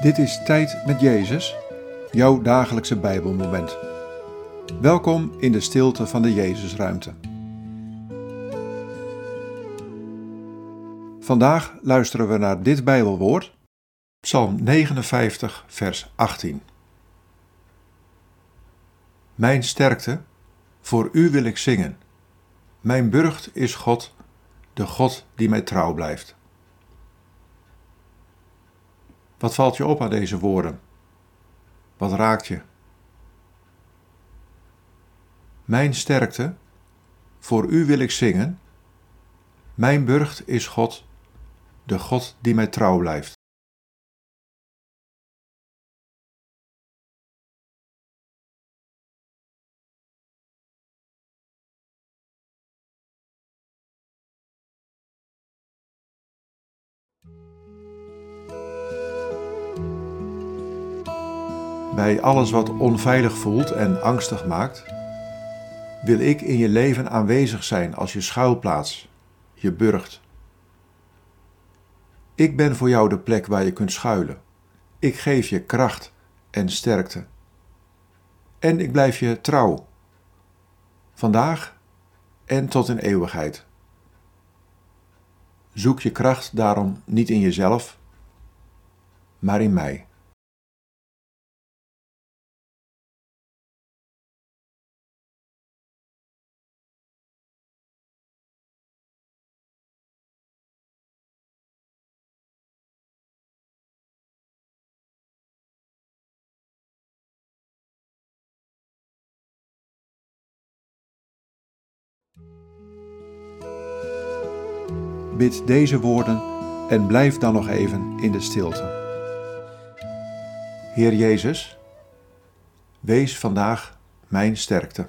Dit is Tijd met Jezus, jouw dagelijkse Bijbelmoment. Welkom in de stilte van de Jezusruimte. Vandaag luisteren we naar dit Bijbelwoord, Psalm 59, vers 18. Mijn sterkte, voor u wil ik zingen. Mijn burcht is God, de God die mij trouw blijft. Wat valt je op aan deze woorden? Wat raakt je? Mijn sterkte, voor u wil ik zingen. Mijn burcht is God, de God die mij trouw blijft. Bij alles wat onveilig voelt en angstig maakt, wil ik in je leven aanwezig zijn als je schuilplaats, je burcht. Ik ben voor jou de plek waar je kunt schuilen. Ik geef je kracht en sterkte. En ik blijf je trouw. Vandaag en tot in eeuwigheid. Zoek je kracht daarom niet in jezelf, maar in mij. Bid deze woorden en blijf dan nog even in de stilte. Heer Jezus, wees vandaag mijn sterkte.